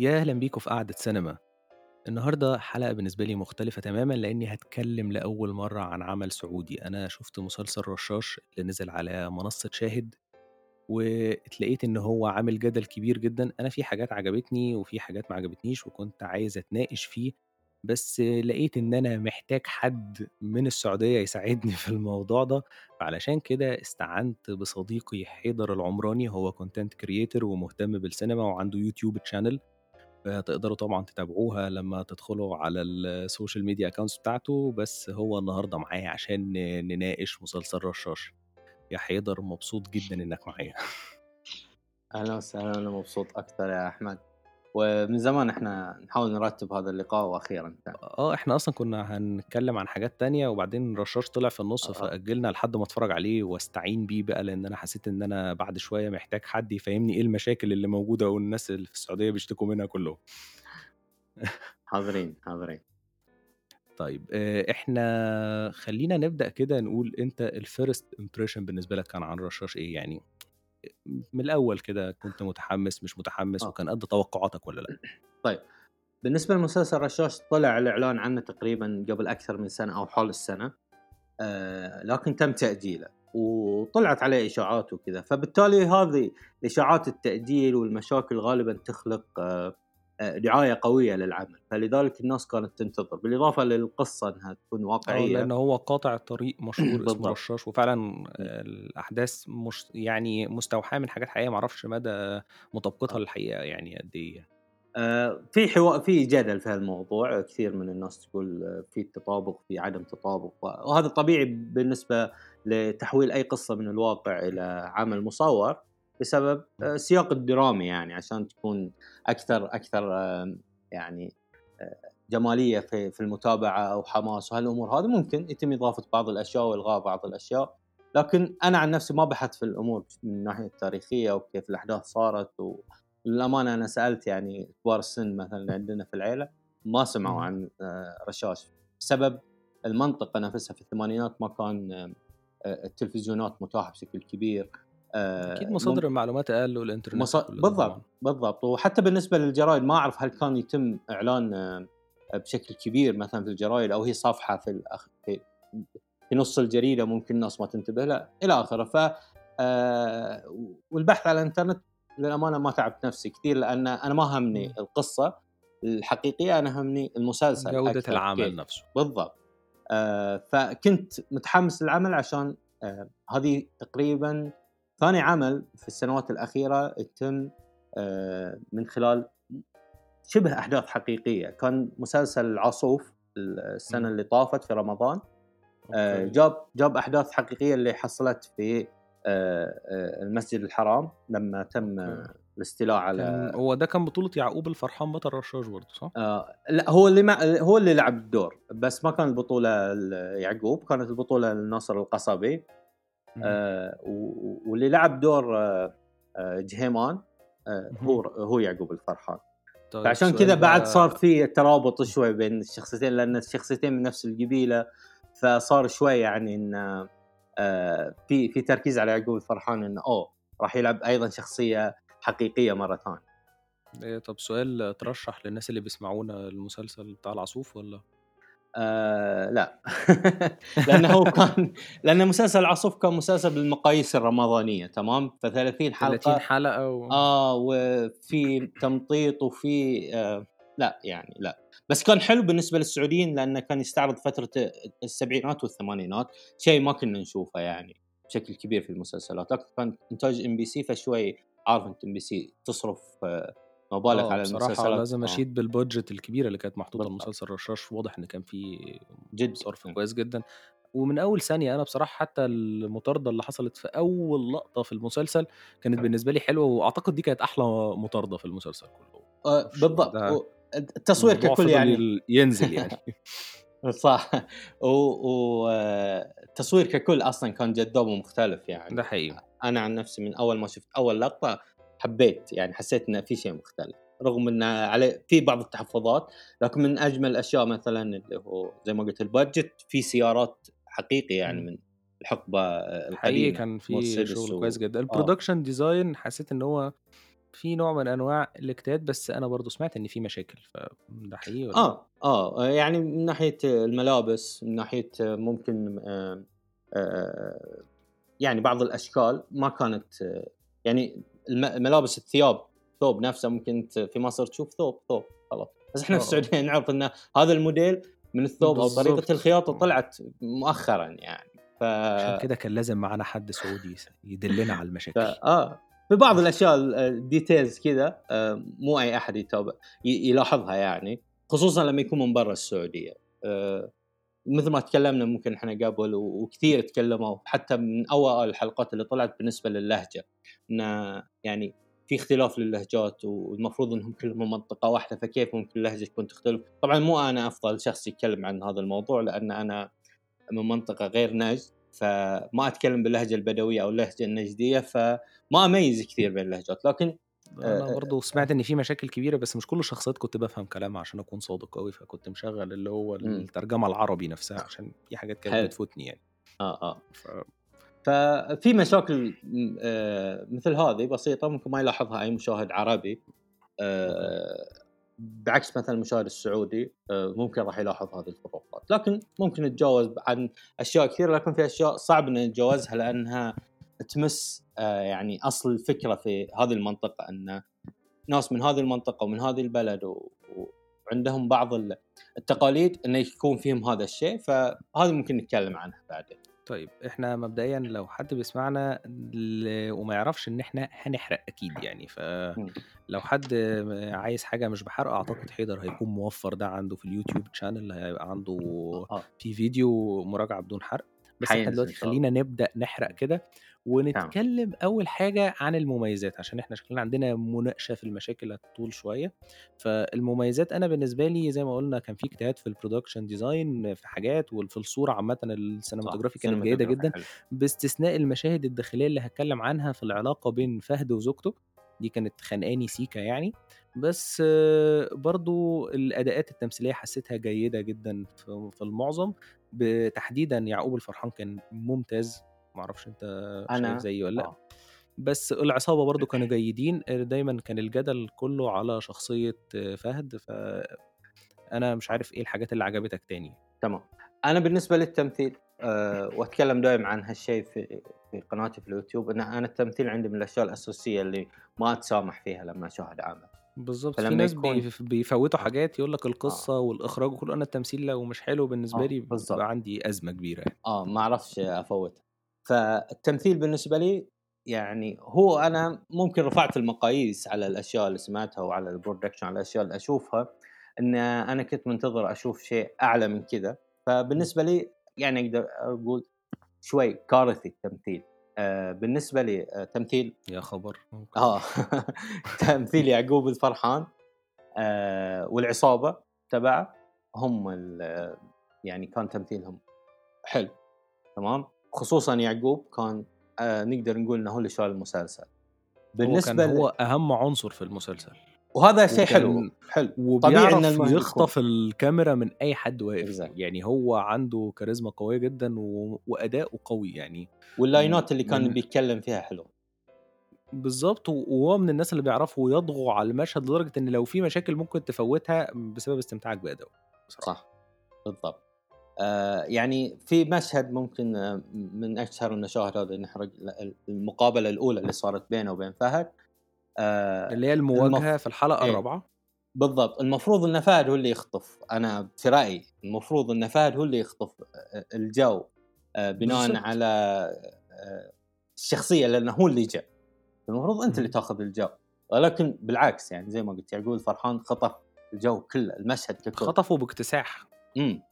يا أهلا بيكم في قعدة سينما. النهاردة حلقة بالنسبة لي مختلفة تماما لأني هتكلم لأول مرة عن عمل سعودي. أنا شفت مسلسل رشاش اللي نزل على منصة شاهد ولاقيت إن هو عامل جدل كبير جدا. أنا في حاجات عجبتني وفي حاجات ما عجبتنيش وكنت عايز أتناقش فيه بس لقيت إن أنا محتاج حد من السعودية يساعدني في الموضوع ده. فعلشان كده استعنت بصديقي حيدر العمراني. هو content creator ومهتم بالسينما وعنده YouTube channel فتقدروا طبعًا تتابعوها لمّا تدخلوا على السوشيال ميديا accounts بتاعته، بس هو النهارده معايا عشان نناقش مسلسل رشاش. يا حيدر مبسوط جدًا إنك معايا. أهلا وسهلا أنا مبسوط أكثر يا أحمد ومن زمان إحنا نحاول نرتب هذا اللقاء وأخيرا كان آه، إحنا أصلًا كنا هنتكلم عن حاجات تانية وبعدين رشاش طلع في النُص، آه. فأجّلنا لحد ما أتفرّج عليه واستعين بيه بقى، لإن أنا حسيت إن أنا بعد شوية محتاج حد يفهّمني إيه المشاكل اللي موجودة والناس اللي في السعودية بيشتكوا منها كلّهم. حاضرين حاضرين طيب آآ إحنا خلّينا نبدأ كده نقول أنت الfirst impression بالنسبة لك كان عن رشاش إيه؟ يعني من الأول كده كنت متحمّس، مش متحمّس، آه. وكان قد توقعاتك والّا لأ؟ طيب بالنسبة لمسلسل رشاش طلع الإعلان عنه تقريبا قبل أكثر من سنة أو حول السنة آه لكن تم تأجيله وطلعت عليه إشاعات وكذا فبالتالي هذه إشاعات التأجيل والمشاكل غالبا تخلق آه، دعاية قوية للعمل فلذلك الناس كانت تنتظر بالإضافة للقصة إنها تكون آه، واقعية لأن هو قاطع طريق مشهور اسمه. رشاش وفعلًا الأحداث مش يعني مستوحاة من حاجات حقيقية ما أعرفش مدى مطابقتها آه. للحقيقة يعني قد إيه يعني. آه، في حوار في جدل في هالموضوع كثير من الناس تقول آه، في تطابق في عدم تطابق وهذا طبيعي بالنسبة لتحويل أي قصة من الواقع إلى عمل مصور بسبب آه، السياق الدرامي يعني عشان تكون أكثر أكثر آه، يعني آه، جمالية في في المتابعة أو حماس وهالأمور. هذه ممكن يتم إضافة بعض الأشياء وإلغاء بعض الأشياء. لكن أنا عن نفسي ما بحثت في الأمور من الناحيه التاريخية وكيف الأحداث صارت وللامانه أنا سألت يعني كبار السن مثلا عندنا في العيلة ما سمعوا. عن آه، رشاش. بسبب المنطقة نفسها في الثمانينات ما كان آه، التلفزيونات متاحة بشكل كبير. آه، أكيد مصادر مم- المعلومات أقل والإنترنت مص... بالضبط طبعاً. بالضبط وحتى بالنسبة للجرايد ما أعرف هل كان يتم إعلان آه، بشكل كبير مثلا في الجرايد أو هي صفحة في الأخ... في في نص الجريدة ممكن الناس ما تنتبه لها إلى آخره ف آه، والبحث على الإنترنت للأمانة ما تعبت نفسي كثير لأن أنا ما همني. القصة الحقيقية أنا همني المسلسل أكثر العمل كيف. نفسه. بالضبط آه فكنت متحمس للعمل عشان آه هذه تقريبا ثاني عمل في السنوات الأخيرة يتم آه من خلال شبه أحداث حقيقية كان مسلسل العاصوف السنة. اللي طافت في رمضان آه okay. جاب جاب أحداث حقيقية اللي حصلت في آه المسجد الحرام لما تم okay. الاستيلاء على كان هو ده كان بطولة يعقوب الفرحان بطل رشاش برضه صح؟ آه لا هو اللي مع هو اللي لعب الدور بس ما كانت البطولة ل- يعقوب كانت البطولة لناصر القصبي واللي لعب دور آه آه جهيمان آه. هو هو يعقوب الفرحان طيب فعشان كذا بعد صار في ترابط شوي بين الشخصيتين لأن الشخصيتين من نفس القبيلة فصار شوي يعني إن آه في في تركيز على يعقوب الفرحان انه أوه راح يلعب أيضا شخصية حقيقية مرة ثانية إيه، طب سؤال ترشح للناس اللي بيسمعونا المسلسل بتاع العصوف ولا؟ آه لا. لأنه هو كان لأن مسلسل العصوف كان مسلسل بالمقاييس الرمضانية تمام؟ ف 30 حلقة. 30 حلقة و... آه وفي تمطيط وفي آه لا يعني لا. بس كان حلو بالنسبة للسعوديين لأنه كان يستعرض فترة السبعينات والثمانينات شيء ما كنا نشوفه يعني بشكل كبير في المسلسلات. لكن كان إنتاج إم بي سي فشوي عارف أنت إم بي سي تصرف آه مبالغ آه، على بصراحة المسلسلات. لازم آه. أشيد بال budget الكبيرة اللي كانت محطوطة بالضبط. لمسلسل رشاش واضح إن كان فيه جدا. صرف كويس جدا. ومن أول ثانية أنا بصراحة حتى المطاردة اللي حصلت في أول لقطة في المسلسل كانت بالنسبة لي حلوة وأعتقد دي كانت أحلى مطاردة في المسلسل كله. آه بالضبط. و- التصوير ككل يعني. ينزل يعني. صح. والتصوير ككل أصلا كان جذاب ومختلف يعني. ده حقيقي. أنا عن نفسي من أول ما شفت أول لقطة حبيت يعني حسيت إنه في شيء مختلف رغم انه عليه في بعض التحفظات لكن من أجمل الأشياء مثلا اللي هو زي ما قلت ال budget في سيارات حقيقي يعني مم. من الحقبة حقيقي القديمة كان في شغل و- كويس جدا آه. البرودكشن design حسيت إن هو في نوع من أنواع الاجتهاد، بس أنا برضه سمعت إن في مشاكل، فده حقيقي والّا آه، آه، يعني من ناحية الملابس، من ناحية ممكن آآ آآ يعني بعض الأشكال ما كانت آه، يعني ملابس الثياب، ثوب نفسه ممكن في مصر تشوف ثوب، ثوب خلاص، بس إحنا آه، في آه. السعودية نعرف إن هذا الموديل من الثوب بالضبط. الخياطة آه. طلعت مؤخرًا يعني، ف عشان كده كان لازم معانا حد سعودي يدلنا على ف المشاكل. آه، في بعض الأشياء ال الdetails كذا آآ مو أي أحد يتابع يلاحظها يعني، خصوصًا لمّا يكون من برا السعودية، آآ مثل ما تكلمنا ممكن إحنا قبل وكثير تكلموا حتى من أوائل الحلقات اللي طلعت بالنسبة للهجة، إنه يعني في اختلاف للهجات والمفروض إنهم كلهم من منطقة واحدة فكيف ممكن اللهجة تكون تختلف؟ طبعًا مو أنا أفضل شخص يتكلم عن هذا الموضوع لأن أنا من منطقة غير نجد، فما أتكلم باللهجة البدوية أو اللهجة النجدية، فما أميز كثير بين اللهجات، لكن أنا آآ برضه سمعت إن في مشاكل كبيرة، بس مش كل الشخصيات كنت بافهم كلامها عشان أكون صادق أوي، فكنت مشغّل اللي هو إمم. الترجمة العربي نفسها عشان في حاجات كانت. بتفوتني يعني. آه، آه. ف ففي مشاكل مثل هذه بسيطة ممكن ما يلاحظها أي مشاهد عربي، بعكس مثلًا المشاهد السعودي ممكن راح يلاحظ هذه الفروقات، لكن ممكن نتجاوز عن أشياء كثيرة، لكن في أشياء صعب إن نتجاوزها لأنها تمس آآ يعني أصل الفكرة في هذه المنطقة، أن ناس من هذه المنطقة ومن هذه البلد وعندهم بعض ال التقاليد إنه يكون فيهم هذا الشيء، فهذه ممكن نتكلم عنها بعدين. طيب إحنا مبدئيًا لو حد بيسمعنا وما يعرفش إن إحنا هنحرق أكيد يعني،. فلو حد عايز حاجة مش بحرق أعتقد حيدر هيكون موفّر ده عنده في اليوتيوب channel هيبقى عنده آه. في فيديو مراجعة بدون حرق، بس حينزل دلوقتي. خلّينا نبدأ نحرق كده، ونتكلم أول حاجة عن المميزات، عشان إحنا شكلنا عندنا مناقشة في المشاكل هتطول شوية، فالمميزات أنا بالنسبة لي زي ما قُلنا كان في اجتهاد في الproduction design في حاجات وفي الصورة عامةً الcinematography كانت جيدة جدًا، حلو. باستثناء المشاهد الداخلية اللي هاتكلم عنها في العلاقة بين فهد وزوجته، دي كانت خانقاني سيكا يعني، بس برضه الأداءات التمثيلية حسيتها جيدة جدًا في في المعظم، ب تحديدًا يعقوب الفرحان كان ممتاز، ما أعرفش أنت شايف أنا زيي والّا لأ؟ آه. بس العصابة برضه كانوا جيدين، دايمًا كان الجدل كله على شخصية فهد، فأنا مش عارف إيه الحاجات اللي عجبتك تاني؟ تمام. أنا بالنسبة للتمثيل آآ وأتكلم دايم عن هالشيء في في قناتي في اليوتيوب، إن أنا التمثيل عندي من الأشياء الأساسية اللي ما أتسامح فيها لمّا أشاهد عمل. بالضبط، في ناس يكون بيف بيفوّتوا آه. حاجات يقول لك آه. القصة والإخراج وكله، أنا التمثيل لو مش حلو بالنسبة آه، لي. بتبقى عندي أزمة كبيرة يعني. آه، ما أعرفش أفوّتها. فالتمثيل بالنسبة لي يعني هو أنا ممكن رفعت المقاييس على الأشياء اللي سمعتها وعلى الproduction على الأشياء اللي أشوفها، إن أنا كنت منتظر أشوف شيء أعلى من كذا، فبالنسبة لي يعني أقدر أقول شوي كارثي التمثيل. آآ بالنسبة لي آآ تمثيل يا خبر! آه، تمثيل يعقوب الفرحان آآ والعصابة تبعه هم يعني كان تمثيلهم حلو، تمام؟ خصوصًا يعقوب كان آآ نقدر نقول إنه هو اللي شال المسلسل. هو كان بالنسبة هو ل أهم عنصر في المسلسل، وهذا شيء حلو، حلو. طبيعي إن يخطف الكاميرا من أي حد واقف، Exactly. يعني هو عنده كاريزما قوية جدًا و وأداؤه قوي يعني واللاينات اللي كان من بيتكلم فيها حلوة. بالضبط، و وهو من الناس اللي بيعرفوا يطغوا على المشهد لدرجة إن لو في مشاكل ممكن تفوّتها بسبب استمتاعك بصراحة. صح، بالضبط. آآ يعني في مشهد ممكن آه، من أشهر المشاهد هذه نحرق ال المقابلة الأولى اللي صارت بينه وبين فهد آآ اللي هي المف المواجهة في الحلقة إيه. الرابعة؟ بالضبط، المفروض إن فهد هو اللي يخطف، أنا في رأيي المفروض إن فهد هو اللي يخطف الجو بناءً بالضبط. على آآ الشخصية لأنه هو اللي جا، المفروض أنت اللي. تاخذ الجو، ولكن بالعكس يعني زي ما قلت يعقوب الفرحان خطف الجو كله، المشهد ككل. خطفه باكتساح. إمم.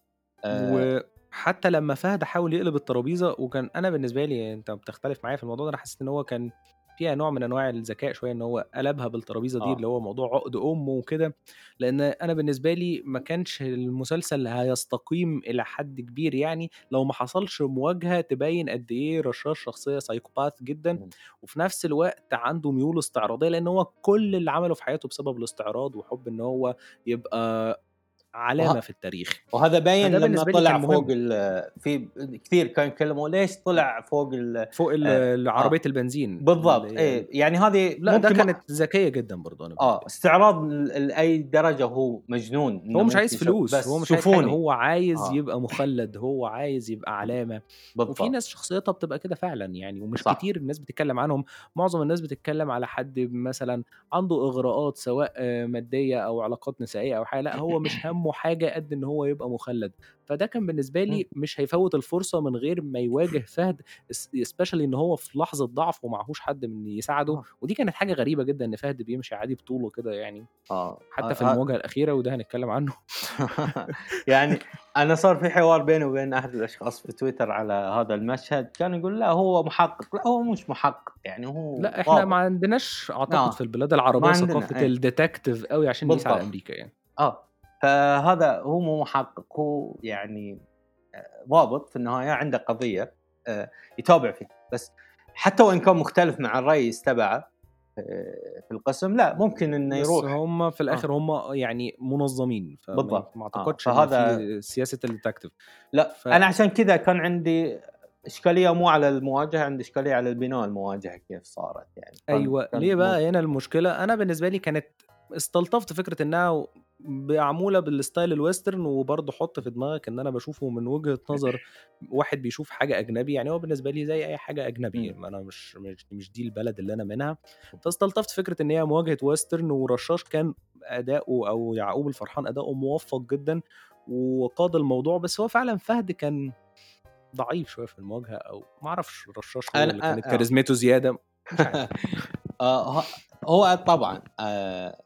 وحتى لمّا فهد حاول يقلب الترابيزة وكان أنا بالنسبة لي أنت بتختلف معايا في الموضوع ده، أنا حسيت إن هو كان فيها نوع من أنواع الذكاء شوية إن هو قلبها بالترابيزة دي، آه. اللي هو موضوع عقد أم وكده، لإن أنا بالنسبة لي ما كانش المسلسل هيستقيم إلى حد كبير يعني لو ما حصلش مواجهة تبين قد إيه رشاش شخصية psychopath جدًا، إمم. وفي نفس الوقت عنده ميول استعراضية، لإن هو كل اللي عمله في حياته بسبب الاستعراض وحُب إن هو يبقى علامة وه في التاريخ. وهذا باين لمّا طلع فوق. ال في كثير كانوا يتكلموا ليش طلع فوق ال فوق ال ال آه. عربية البنزين بالضبط اللي إيه، يعني هذه لأ ده كانت ذكية جدًا برضه آه، لي. استعراض ل لأي درجة هو مجنون هو مش عايز فلوس، بس هو مش شوفوني. هو عايز آه. يبقى مُخلَّد، هو عايز يبقى علامة، وفي بالضبط. ناس شخصيتها بتبقى كده فعلًا يعني ومش صح. كتير الناس بتتكلم عنهم، معظم الناس بتتكلم على حد مثلًا عنده إغراءات سواء مادية أو علاقات نسائية أو حاجة، لأ هو مش هَمُّه حاجة قد إن هو يبقى مُخلَّد، فده كان بالنسبة إمم. لي مش هيفوّت الفرصة من غير ما يواجه فهد especially إن هو في لحظة ضعف ومعهوش حد من يساعده، آه. ودي كانت حاجة غريبة جدًا إن فهد بيمشي عادي بطوله كده يعني، آه، حتى في ه ه المواجهة الأخيرة وده هنتكلم عنه. يعني أنا صار في حوار بيني وبين أحد الأشخاص في تويتر على هذا المشهد، كان يقول لأ هو محقق، لأ هو مش محقق، يعني هو لأ إحنا ما ضابط. عندناش أعتقد آه، في البلاد ما العربية عندنا ثقافة إيه. الdetective أوي عشان نقيس على بالضبط. أمريكا يعني. آه، فهذا هو مو محقق، هو يعني آآ ضابط في النهاية عنده قضية آآ يتابع فيها، بس حتى وإن كان مختلف مع الرئيس تبعه آآ في القسم، لأ ممكن بس يروح. هم في آه. الآخر هم يعني منظمين، بالضبط، ما آه، أعتقدش إن فهذا سياسة الdetective لأ، ف أنا عشان كذا كان عندي إشكالية مو على المواجهة، عندي إشكالية على البناء المواجهة كيف صارت يعني، كان ليه بقى؟ هنا المشكلة؟ أنا بالنسبة لي كانت استلطفت فكرة إنها معمولة بالstyle الwestern وبرضه حُط في دماغك إن أنا باشوفه من وجهة نظر واحد بيشوف حاجة أجنبي، يعني هو بالنسبة لي زي أي حاجة أجنبي، إمم. ما أنا مش مش مش دي البلد اللي أنا منها، فاستلطفت فكرة إن هي مواجهة western ورشاش كان أداؤه أو يعقوب الفرحان أداؤه موفّق جدًا وقاد الموضوع، بس هو فعلًا فهد كان ضعيف شوية في المواجهة أو ما أعرفش رشاش هو اللي كانت آه. كاريزمته زيادة، مش عارف. آه، ه هو طبعًا آآ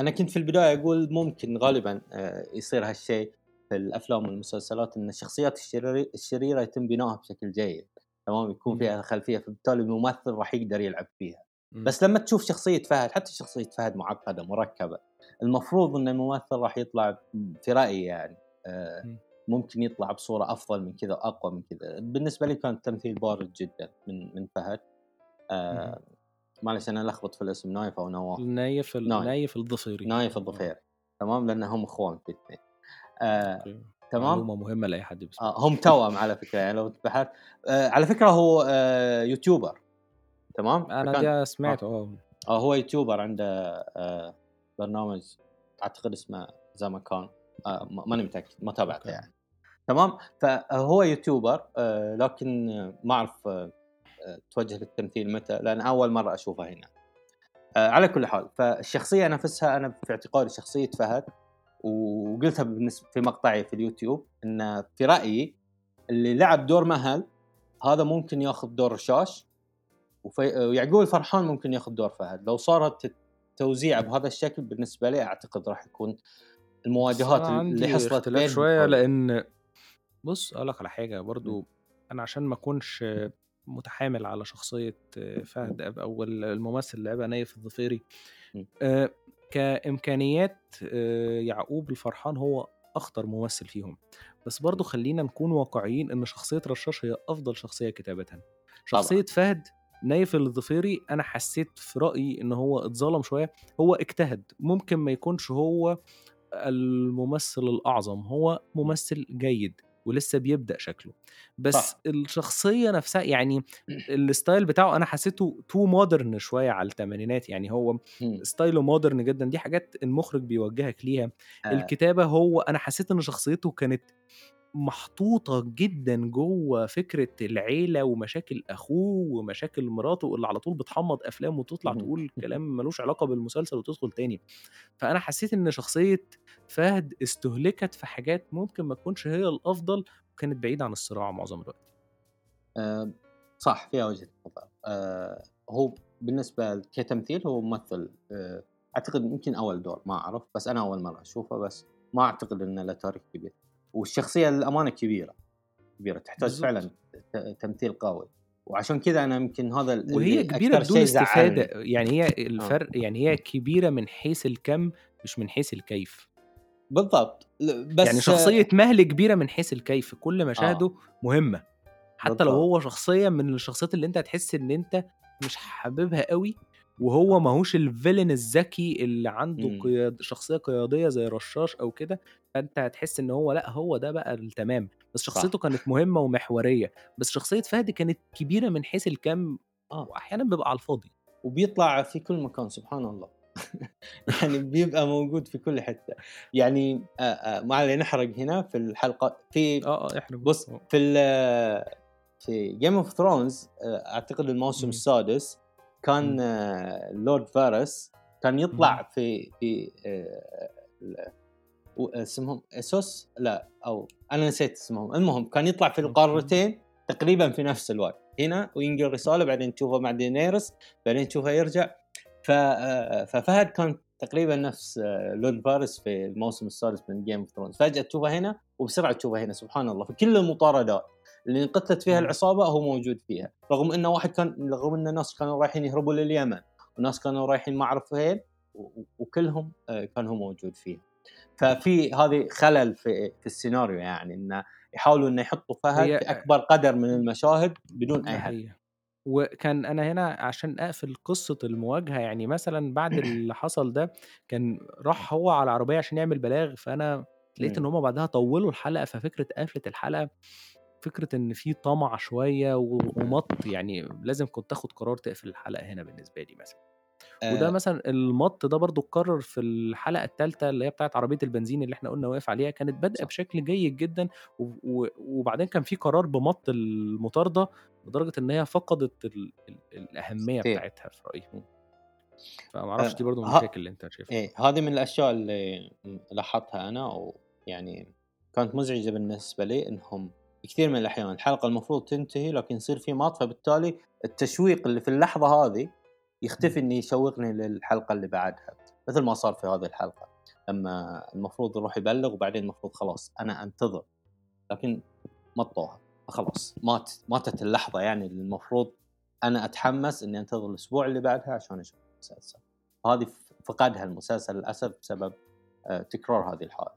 أنا كنت في البداية أقول ممكن غالبًا آآ يصير هالشيء في الأفلام والمسلسلات إن الشخصيات الشريري الشريرة يتم بنائها بشكل جيد، تمام، يكون. فيها خلفية، فبالتالي الممثل راح يقدر يلعب فيها،. بس لمّا تشوف شخصية فهد حتى شخصية فهد معقدة مركبة، المفروض إن الممثل راح يطلع في رأيي يعني إمم. ممكن يطلع بصورة أفضل من كذا، أقوى من كذا، بالنسبة لي كان التمثيل بارد جدًا من من فهد معلش أنا ألخبط في الاسم نايف أو نواف؟ نايف ال نايف. نايف الضفيري. نايف آه. الضفيري تمام، لأنهم إخوان في الاثنين okay، تمام؟ معلومة مهمة لأي حد بيسمعنا. آه، هم توأم على فكرة يعني لو بحثت آآ على فكرة هو آآ YouTuber تمام، فكان ده آه، سمعته آه. آه هو YouTuber عنده آآ برنامج أعتقد اسمه زمكان م ماني متأكد ما تابعته. يعني، تمام، فهو YouTuber آآ لكن ما أعرف آآ توجه للتمثيل متى، لأن أول مرة أشوفه هنا. آآ على كل حال، فالشخصية نفسها أنا في اعتقادي شخصية فهد وقُلتها بالنسب في مقطعي في اليوتيوب، إن في رأيي اللي لعب دور مهل هذا ممكن ياخذ دور رشاش ويعقوب الفرحان ممكن ياخذ دور فهد، لو صارت التوزيع بهذا الشكل بالنسبة لي أعتقد راح يكون المواجهات اللي حصلت بين شوية هذول. لإن بُص أقول لك على حاجة إمم. برضه، أنا عشان ما أكونش متحامل على شخصية فهد أب أو ال الممثل اللي لعبها نايف الضفيري إمم. آآ كإمكانيات آآ يعقوب الفرحان هو أخطر ممثل فيهم، بس برضه خلّينا نكون واقعيين إن شخصية رشاش هي أفضل شخصية كتابةً. طبعًا. شخصية فهد نايف الضفيري أنا حسيت في رأيي إن هو اتظلم شوية، هو اجتهد، ممكن ما يكونش هو الممثل الأعظم، هو ممثل جيد ولسه بيبدأ شكله، بس صح. الشخصية نفسها يعني الstyle بتاعه أنا حسيته too modern شوية على التمانينات، يعني هو. ستايله modern جدًا، دي حاجات المخرج بيوجهك ليها. آآ الكتابة هو أنا حسيت إن شخصيته كانت محطوطة جدًا جوّه فكرة العيلة ومشاكل أخوه ومشاكل مراته اللي على طول بتحمّض أفلام وتطلع اهم. تقول كلام ما لوش علاقة بالمسلسل وتدخل تاني. فأنا حسيت إن شخصية فهد استُهلكت في حاجات ممكن ما تكونش هي الأفضل وكانت بعيدة عن الصراع معظم الوقت. آآ صح فيها وجهة نظر. آآ هو بالنسبة كتمثيل هو ممثل آآ أعتقد يمكن أول دور ما أعرف، بس أنا أول مرة أشوفه بس ما أعتقد إنه له تاريخ كبير. والشخصية للأمانة كبيرة، كبيرة تحتاج بالضبط. فعلًا تمثيل قوي، وعشان كذا أنا يمكن هذا وهي أكثر بدون زعّلني. يعني هي آه. الفرق يعني هي كبيرة من حيث الكَم مش من حيث الكيف. بالضبط، بس يعني شخصية مهل كبيرة من حيث الكيف، كل مشاهده آه. مهمة، حتى لو بالضبط. هو شخصية من الشخصيات اللي أنت هتحس إن أنت مش حاببها أوي، وهو ماهوش الفيلن الذكي اللي عنده. قياد شخصية قيادية زي رشاش أو كده، فأنت هتحس إن هو لأ، هو ده بقى التمام، بس صح. شخصيته كانت مهمة ومحورية، بس شخصية فهد كانت كبيرة من حيث الكم آه. وأحيانًا بيبقى على الفاضي. وبيطلع في كل مكان سبحان الله. يعني بيبقى موجود في كل حتة. يعني آآ آآ ما علينا نحرق هنا في الحلقة في آه، آه، احرق بُص آه. في في of Thrones آآ أعتقد الموسم. السادس كان. لورد فارس كان يطلع. في في ال و اسمهم اسوس؟ لا أو أنا نسيت اسمهم، المهم كان يطلع في. القارتين تقريبًا في نفس الوقت، هنا وينقل رسالة بعدين تشوفه مع دينيرس بعدين تشوفه يرجع ففهد كان تقريبًا نفس لورد فارس في الموسم السادس من Game of Thrones فجأة تشوفه هنا وبسرعة تشوفه هنا سبحان الله في كل المطاردات اللي انقتلت فيها إمم. العصابة هو موجود فيها، رغم إنه واحد كان رغم إن الناس كانوا رايحين يهربوا لليمن وناس كانوا رايحين ما و و وكلهم آآ كان هو موجود فيها. ففي هذه خلل في في السيناريو يعني إنه يحاولوا إنه يحطوا فهد في أكبر قدر من المشاهد بدون هدف. حقيقة. وكان أنا هنا عشان أقفل قصة المواجهة، يعني مثلًا بعد اللي حصل ده، كان راح هو على العربية عشان يعمل بلاغ، فأنا لقيت إمم. هم بعدها طوّلوا الحلقة، ففكرة قفلة الحلقة فكرة إن في طمع شوية و ومَط، يعني لازم كنت تاخد قرار تقفل الحلقة هنا بالنسبة لي مثلًا. وده آآ مثلًا المَط ده برضه اتكرر في الحلقة التالتة اللي هي بتاعة عربية البنزين اللي إحنا قُلنا واقف عليها، كانت بادئة صح. بشكل جيد جدًا وبعدين كان في قرار بمَط المطاردة لدرجة إن هي فقدت ال ال الأهمية كتير. بتاعتها في. إمم. فما أعرفش دي آآ برضه من ه المشاكل اللي أنت شايفها. إيه، هذه من الأشياء اللي لاحظتها أنا ويعني كانت مزعجة بالنسبة لي إنهم كثير من الأحيان الحلقة المفروض تنتهي لكن يصير في مَط، فبالتالي التشويق اللي في اللحظة هذه يختفي. إنه يشوقني للحلقة اللي بعدها، مثل ما صار في هذه الحلقة، لما المفروض يروح يبلغ وبعدين المفروض خلاص أنا أنتظر، لكن مطوها، فخلاص مات ماتت اللحظة يعني اللي المفروض أنا أتحمس إني أنتظر الأسبوع اللي بعدها عشان أشوف المسلسل. هذه فقدها المسلسل للأسف بسبب آآ تكرار هذه الحالة.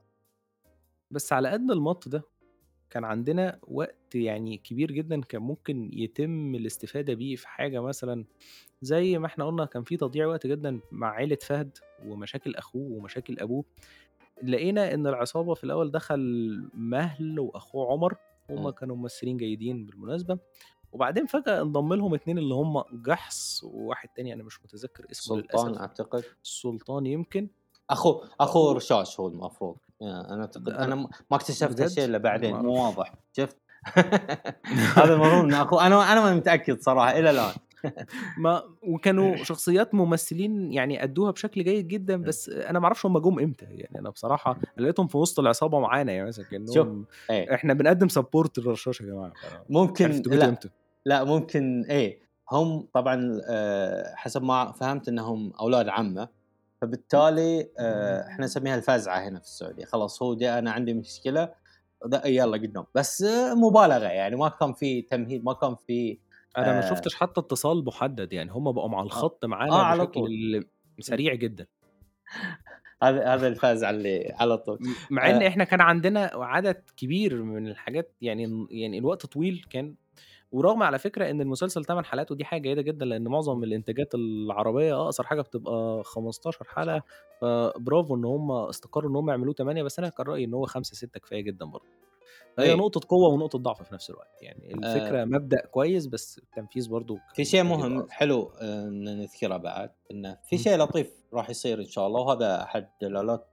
بس على قد المَط ده، كان عندنا وقت يعني كبير جدًا كان ممكن يتم الاستفادة بيه في حاجة مثلًا زي ما إحنا قُلنا كان في تضييع وقت جدًا مع عيلة فهد ومشاكل أخوه ومشاكل أبوه، لقينا إن العصابة في الأول دخل مهل وأخوه عمر، وهُم إمم. كانوا ممثلين جيدين بالمناسبة، وبعدين فجأة انضم لهم 2 اللي هم جحظ وواحد تاني أنا مش متذكر اسمه سلطان للأسف، أعتقد. السلطان يمكن. أخو و رشاش هو المفروض، أنا أنا م ما اكتشفت؟ هالشيء ما بعدين مو. واضح، شُفت؟ هذا المفروض إنه أخوه أنا أنا ماني متأكد صراحة إلى الآن. ما وكانوا شخصيات ممثلين يعني أدّوها بشكل جيد جدًا، إمم. بس أنا ما أعرفش هم جُم إمتى، يعني أنا بصراحة أنا لقيتهم في وسط العصابة معانا، يعني مثلًا شوف كأنهم إيه. إحنا بنقدّم support لرشاش يا عارف ممكن لأ، إمتى. لأ ممكن إيه، هم طبعًا آآ حسب ما فهمت إنهم أولاد عمة، فبالتالي آآ إحنا نسميها الفزعة هنا في السعودية، خلاص هو جه أنا عندي مشكلة د يالّا قدّام، بس مبالغة يعني. ما كان في تمهيد، ما كان في أنا ما آآ شُفتش حتى اتصال مُحدد، يعني. هم بقوا على آه، الخط آه معانا على بشكل طول. سريع جدًا. هذا هذا الفزعة اللي على طول. مع إن آآ إحنا كان عندنا عدد كبير من الحاجات يعني يعني الوقت طويل كان ورغم على فكرة إن المسلسل 8 حلقات ودي حاجة جيدة جدًا، لإن معظم الإنتاجات العربية أقصر حاجة بتبقى 15 حلقة،. فبرافو إن هم استقروا إن هم يعملوه 8 بس أنا كان رأيي إن هو 5، 6 كفاية جدًا برضه. فهي إيه. نقطة قوة ونقطة ضعف في نفس الوقت، يعني آآ الفكرة مبدأ كويس بس التنفيذ برضه في شيء مهم أفضل. حلو إن نذكره بعد، إنه في إمم. شيء لطيف راح يصير إن شاء الله وهذا أحد دلالات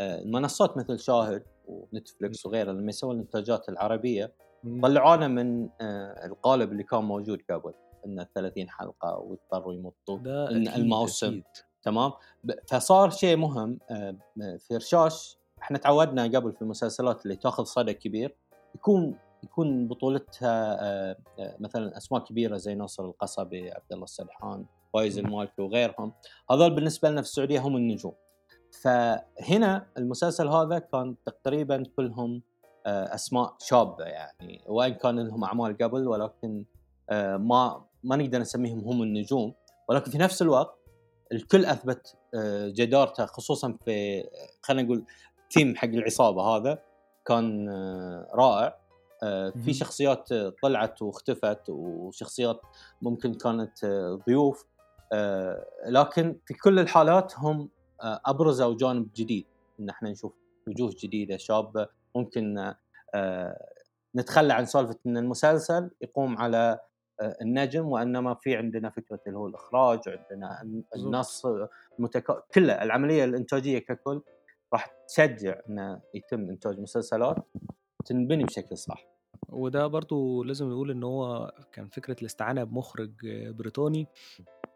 المنصات مثل شاهد ونتفلكس وغيرها لمّا يسوون الإنتاجات العربية إمم. طلعونا من آآ القالب اللي كان موجود قبل، إنه 30 حلقة واضطروا يمطوا أكيد، الموسم أكيد. تمام؟ فصار شيء مهم آآ في رشاش إحنا تعودنا قبل في المسلسلات اللي تاخذ صدى كبير يكون يكون بطولتها آآ مثلًا أسماء كبيرة زي ناصر القصبي، عبد الله السدحان، فايز. المالكي وغيرهم، هذول بالنسبة لنا في السعودية هم النجوم. فهنا المسلسل هذا كان تقريبًا كلهم آآ أسماء شابة يعني، وإن كان لهم أعمال قبل ولكن آآ ما ما نقدر نسميهم هم النجوم، ولكن في نفس الوقت الكل أثبت آآ جدارته خصوصًا في خلينا نقول الteam حق العصابة هذا كان رائع. في. شخصيات طلعت واختفت وشخصيات ممكن كانت ضيوف، آه، لكن في كل الحالات هم آه، أبرزوا جانب جديد. إن إحنا نشوف وجوه جديدة شابة. ممكن آه، نتخلى عن سالفة إن المسلسل يقوم على النجم وإنما في عندنا فكرة اللي هو الإخراج عندنا النص متك... كلها العملية الإنتاجية ككل راح تشجع انه يتم إنتاج مسلسلات تنبني بشكل صح. وده برضه لازم نقول إن هو كان فكرة الاستعانة بمخرج بريطاني.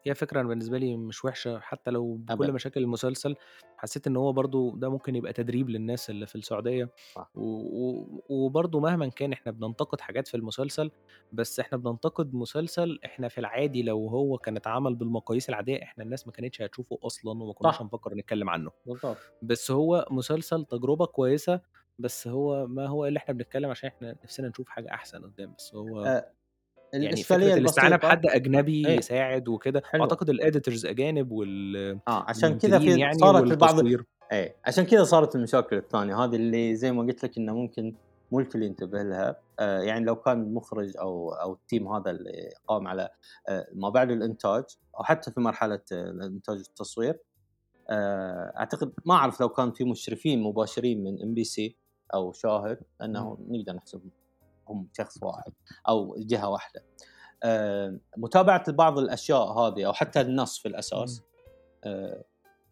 هي فكرة أنا بالنسبة لي مش وحشة حتى لو بكل أبدًا. مشاكل المسلسل، حسيت إن هو برضه ده ممكن يبقى تدريب للناس اللي في السعودية، صح. و و وبرضه مهمًا كان إحنا بننتقد حاجات في المسلسل، بس إحنا بننتقد مسلسل إحنا في العادي لو هو كان اتعمل بالمقاييس العادية إحنا الناس ما كانتش هتشوفه أصلًا وما كناش صح. هنفكر نتكلم عنه،. بس هو مسلسل تجربة كويسة، بس هو ما هو إلا إحنا بنتكلم عشان إحنا نفسنا نشوف حاجة أحسن قدام، بس هو آآ يعني الإشكالية فكرة الاستعانة بحد أجنبي إيه، يساعد وكده،. وأعتقد الeditors أجانب وال آه، عشان كذا في يعني صارت البعض. إيه، عشان كذا صارت المشاكل الثانية هذه اللي زي ما قُلت لك إنه ممكن مو الكل ينتبه لها، آآ يعني لو كان المخرج أو أو الteam هذا اللي قام على آآ ما بعد الإنتاج أو حتى في مرحلة الإنتاج والتصوير، آآ أعتقد ما أعرف لو كان في مشرفين مباشرين من MBC أو شاهد أنه إمم. نقدر نحسبهم هم شخص واحد أو جهة واحدة. آآ متابعة بعض الأشياء هذه أو حتى النص في الأساس إمم. آآ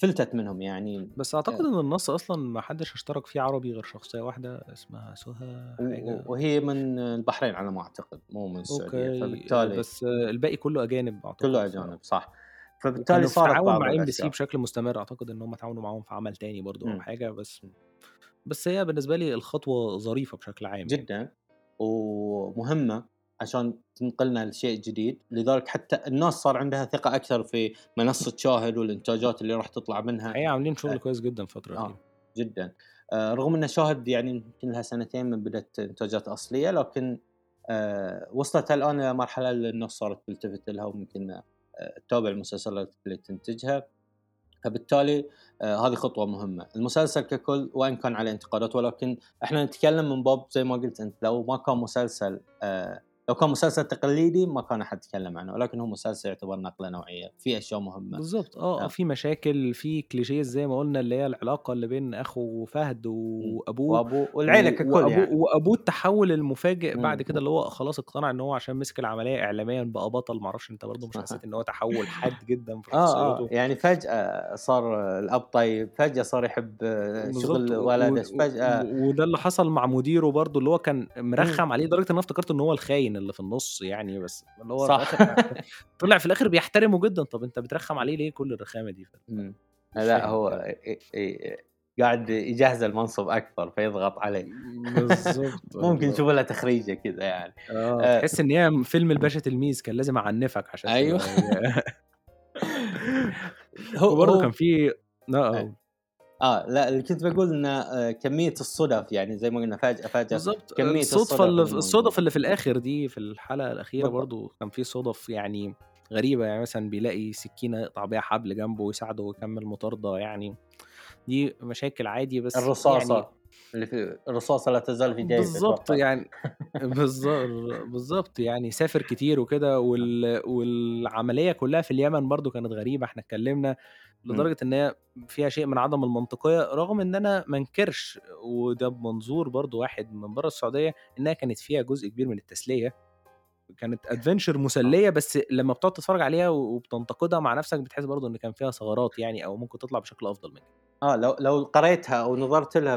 فلتت منهم يعني بس أعتقد آآ إن النص أصلًا ما حدش اشترك فيه عربي غير شخصية واحدة اسمها سُهى وهي من البحرين على ما أعتقد مو من السعودية، أوكي، فبالتالي بس الباقي كله أجانب أعتقد كله ف أجانب صح، فبالتالي صارت تعاون مع MBC الأشياء. بشكل مستمر، أعتقد إن هم اتعاونوا معاهم في عمل تاني برضه أو إمم. حاجة بس بس هي بالنسبة لي الخطوة ظريفة بشكل عام يعني. جدًا، ومهمة عشان تنقلنا لشيء جديد، لذلك حتى الناس صار عندها ثقة أكثر في منصة شاهد والإنتاجات اللي راح تطلع منها. الحقيقة عاملين شغل آآ كويس جدًا الفترة آه،. جدًا. آآ رغم إن شاهد يعني يمكن لها سنتين من بدأت إنتاجات أصلية، لكن آآ وصلت الآن إلى مرحلة اللي الناس صارت تلتفت لها وممكن آآ تتابع المسلسلات اللي تنتجها، فبالتالي آآ هذه خطوة مهمة. المسلسل ككل وإن كان عليه انتقادات ولكن إحنا نتكلم من باب زي ما قلت أنت لو ما كان مسلسل آآ لو كان مسلسل تقليدي ما كان أحد يتكلم عنه، ولكن هو مسلسل يعتبر نقلة نوعية، في أشياء مهمة. بالضبط آه، آه، آه. في مشاكل، في clichés زي ما قُلنا اللي هي العلاقة اللي بين أخو فهد إمم. وأبوه وأبوه والعيلة و ككل وأبوه يعني. وأبوه التحوّل المفاجئ بعد. كده اللي هو خلاص اقتنع إن هو عشان مسك العملية إعلاميًا بقى بطل، ما أعرفش أنت برضه مش حسيت إن هو تحوّل حاد جدًا في آه، آه، شخصيته؟ يعني فجأة صار الأب طيب، فجأة صار يحب شغل ولده، فجأة وده اللي حصل مع مديره برضه اللي هو كان. مرخّم عليه لدرجة إن أنا افتكرت إن هو الخاين اللي في النُص يعني، بس اللي هو صح. طلع في الآخر بيحترمه جدًا، طَب أنت بترخّم عليه ليه كل الرخامة دي؟ فاهم هو بجد. آآ آآ قاعد يجهّزه لمنصب أكبر فيضغط عليه. بالضبط، ممكن. نشوف لها تخريجة كذا يعني. آه، آآ تحس إن هي فيلم الباشا تلميذ كان لازم أعنِّفك عشان هي هو وبرضه كان في آه، آه. آه، لأ اللي كنت باقول إنه آآ كمية الصُدف يعني زي ما قُلنا فجأة، فجأة بالضبط، كمية الصُدفة الصُدف اللي الصُدف. اللي في الآخر دي في الحلقة الأخيرة بالضبط. برضه كان في صُدف يعني غريبة، يعني مثلًا بيلاقي سكينة يقطع بيها حبل جنبه ويساعده ويكمّل مطاردة يعني، دي مشاكل عادي بس يعني الرصاصة اللي في الرصاصة لا تزال في جيبي بالضبط، أتوقع. يعني بالض بالضبط، يعني سافر كتير وكده وال والعملية كلّها في اليمن برضه كانت غريبة، إحنا اتكلّمنا إمم. لدرجة إن هي فيها شيء من عدم المنطقية، رغم إن أنا ما انكرش وده بمنظور برضه واحد من برّه السعودية، إنها كانت فيها جزء كبير من التسلية، كانت آه. مسلية بس لمّا بتقعد تتفرّج عليها وبتنتقدها مع نَفْسك بتحس برضه إن كان فيها ثغرات يعني أو ممكن تطلع بشكل أفضل من آه، لو لو قريتها أو نظرت لها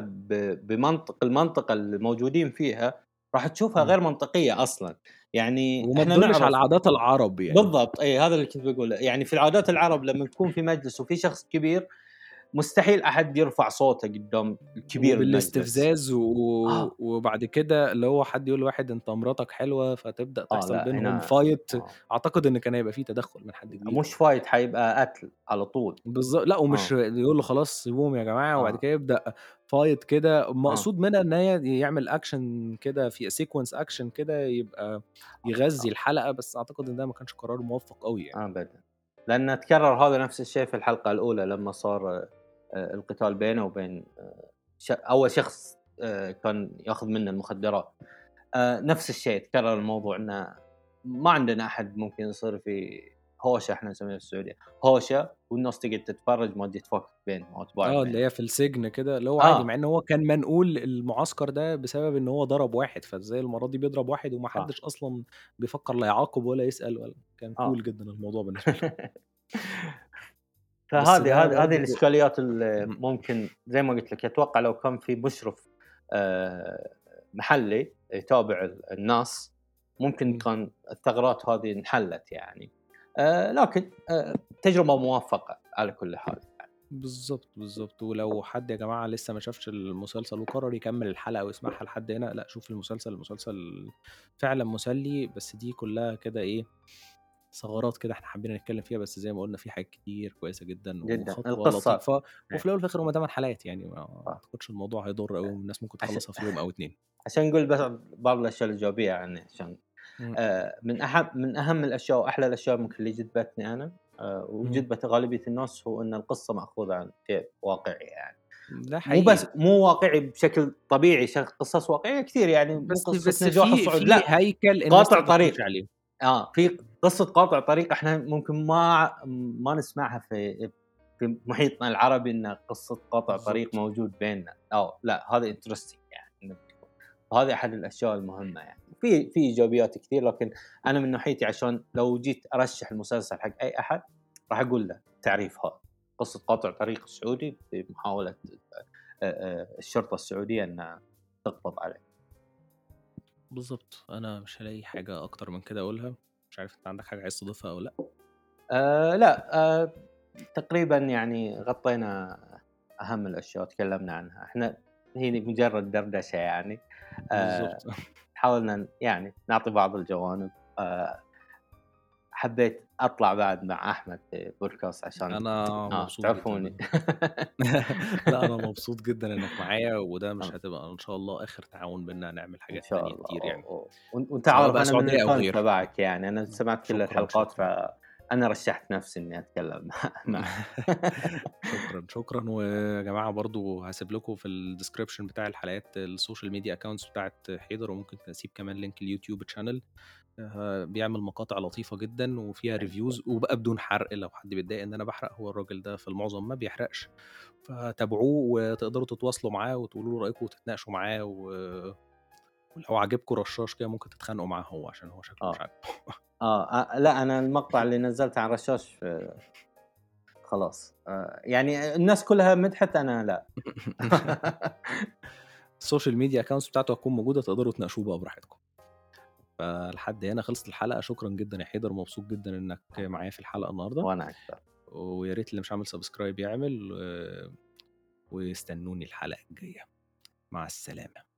بمنطق المنطقة اللي موجودين فيها، راح تشوفها. غير منطقية أصلًا، يعني وما تدُلّش نعرف على عادات العرب يعني. بالضبط، أي هذا اللي كنت باقوله، يعني في العادات العرب لمّا نكون في مجلس وفي شخص كبير، مستحيل أحد يرفع صوته قدّام الكبير المجلس. وبالاستفزاز و آه، وبعد كده اللي هو حد يقول لواحد أنت مراتك حلوة، فتبدأ آه، تحصل لأ بينهم هنا fight. آه، أعتقد إن كان هيبقى في تدخُّل من حد كبير. مش fight حيبقى قتل على طول. بالض لأ ومش آه، يقول له خلاص سيبوهم يا جماعة وبعد آه، كده يبدأ fight كده. آه، مقصود منها إن هي يعمل action كده في sequence action كده يبقى يغذّي آه، الحلقة، بس أعتقد إن ده ما كانش قرار موفّق أوي يعني. أبدًا، لأن تكرر هذا نفس الشيء في الحلقة الأولى لمّا صار القتال بينه وبين آآ ش أول شخص آآ كان يأخذ منه المخدرات. نفس الشيء تكرر الموضوع إنه ما عندنا أحد ممكن يصير في هوشة إحنا نسميها في السعودية، هوشة والناس تقعد تتفرج ما تفك بين أتباع آه، البين. اللي هي في السجن كده، اللي هو عادي آه. مع إن هو كان منقول المعسكر ده بسبب إن هو ضرب واحد، فإزاي المرة دي بيضرب واحد وما آه. حدش أصلًا بيفكر لا يعاقب ولا يسأل ولا كان آه. cool جدًا الموضوع بالنسبة له. فهذه هذه هذه برضه الإشكاليات اللي. ممكن زي ما قُلت لك أتوقع لو كان في مشرف آآ محلي يتابع ال الناس، ممكن. كان الثغرات هذه انحلت يعني. آآ لكن آآ تجربة موفقة على كل حال. بالضبط، بالضبط. ولو حد يا جماعة لسه ما شافش المسلسل وقرر يكمّل الحلقة ويسمعها لحد هنا، لأ شوف المسلسل، المسلسل فعلًا مسلي، بس دي كلّها كده إيه، ثغرات كده إحنا حبينا نتكلّم فيها، بس زي ما قُلنا في حاجات كتير كويسة جدًا جدًا. لطيفة، إيه. وفي الأول وفي الآخر هم 8 حلقات يعني ما آه. أعتقدش الموضوع هيضر أوي والناس ممكن تخلّصها في يوم أو 2. عشان نقول بس بعض الأشياء الإيجابية يعني عشان. آآ من أهم من أهم الأشياء وأحلى الأشياء ممكن اللي جذبتني آآ إمم. وجذبت غالبية الناس هو إن القصة مأخوذة عن شيء واقعي يعني. مو حقيقي. بس مو واقعي بشكل طبيعي قصص واقعية كتير يعني مو بس بس نجاح في لأ، هيكل قاطع طريق. عليه. آه، في قصة قاطع طريق إحنا ممكن ما ما نسمعها في في محيطنا العربي إن قصة قاطع طريق. موجود بيننا، آه، لأ هذا interesting يعني إنه وهذه أحد الأشياء المهمة يعني. في في إيجابيات كثير لكن أنا من ناحيتي عشان لو جيت أرشح المسلسل حق أي أحد راح أقول له التعريف هذا، قصة قاطع طريق سعودي في محاولة آآ آآ الشرطة السعودية إنها تقبض عليه. بالضبط. أنا مش هالاقي حاجة أكتر من كده أقولها، مش عارف أنت عندك حاجة عايز تضيفها أو لأ؟ آآ لأ، آآ تقريبًا يعني غطينا أهم الأشياء وتكلمنا عنها، إحنا هي مجرد دردشة يعني آآ بالضبط. حاولنا يعني نعطي بعض الجوانب آآ حبيت أطلع بعد مع أحمد في بودكاست عشان أنا آه مبسوط تعرفوني. لأ، أنا مبسوط جدًا إنك معايا وده مش آه. هتبقى إن شاء الله آخر تعاون بيننا نعمل حاجات الله كتير يعني. و وأنت سواء عارف أنا من غيره. تبعك يعني، إمم. سمعت كل الحلقات. فأنا رشحت نفسي إني أتكلم معك. شكرًا، شكرًا. ويا جماعة برضه هاسيب لكم في الdescription بتاع الحلقات الsocial media accounts بتاعة حيدر وممكن أسيب كمان لينك اليوتيوب channel آآ بيعمل مقاطع لطيفة جدًا وفيها reviews وبقى بدون حرق لو حد بيتضايق إن أنا باحرق، هو الراجل ده في المعظم ما بيحرقش، فتابعوه وتقدروا تتواصلوا معاه وتقولوا له رأيكم وتتناقشوا معاه و ولو عاجبكم رشاش كده ممكن تتخانقوا معاه هو عشان هو شكله مش آه. عاجبه. آه، أ لأ أنا المقطع اللي نزّلته عن رشاش خلاص آآ يعني الناس كلها مدحت أنا لأ. الsocial media accounts بتاعته هتكون موجودة تقدروا تناقشوه بقى براحتكم. فلحد هنا خلصت الحلقة، شكرًا جدًا يا حيدر، مبسوط جدًا إنك معايا في الحلقة النهارده. وأنا أكتر. ويا ريت اللي مش عامل subscribe يعمل و واستنوني الحلقة الجاية. مع السلامة.